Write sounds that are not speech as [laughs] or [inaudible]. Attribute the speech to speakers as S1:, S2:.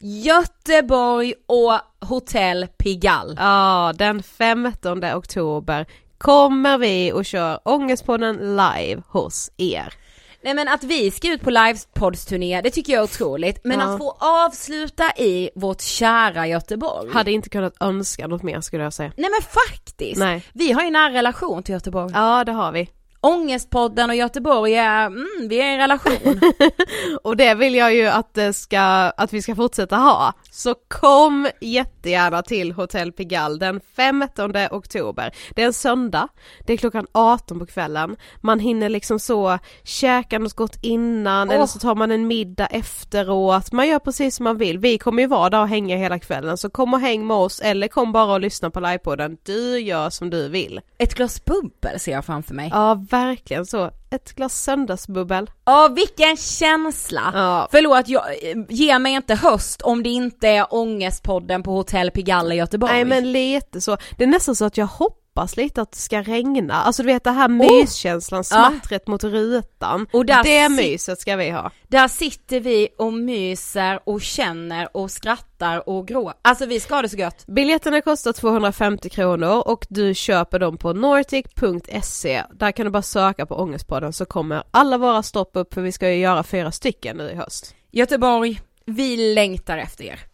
S1: Göteborg och Hotell Pigalle.
S2: Ja, den 15 oktober kommer vi och kör Ångestpodden live hos er.
S1: Nej men att vi ska ut på livepodsturné, det tycker jag är otroligt. Men ja. att få avsluta i vårt kära Göteborg.
S2: Hade inte kunnat önska något mer skulle jag säga.
S1: Nej men faktiskt! Nej. Vi har ju nära relation till Göteborg.
S2: Ja det har vi.
S1: Ångestpodden och Göteborg är, mm, vi är i en relation. [laughs]
S2: och det vill jag ju att, det ska, att vi ska fortsätta ha. Så kom jättegärna till Hotell Pigalle den 15 oktober. Det är en söndag, det är klockan 18 på kvällen. Man hinner liksom så käka något gott innan oh. eller så tar man en middag efteråt. Man gör precis som man vill. Vi kommer ju vara där och hänga hela kvällen så kom och häng med oss eller kom bara och lyssna på livepodden. Du gör som du vill.
S1: Ett glas bubbel ser jag framför mig.
S2: Ja verkligen så. Ett glas söndagsbubbel.
S1: Ja vilken känsla! Ja. Förlåt, jag, ge mig inte höst om det inte är ångestpodden på Hotell Pigalle i Göteborg.
S2: Nej men lite så, det är nästan så att jag hoppas hoppas lite att det ska regna, alltså du vet det här myskänslan, oh, smattret ja. mot rutan. Och där det myset ska vi ha.
S1: Där sitter vi och myser och känner och skrattar och grå. Alltså vi ska ha det så gött.
S2: Biljetterna kostar 250 kronor och du köper dem på nordic.se. Där kan du bara söka på Ångestpodden så kommer alla våra stopp upp för vi ska ju göra fyra stycken nu i höst.
S1: Göteborg, vi längtar efter er.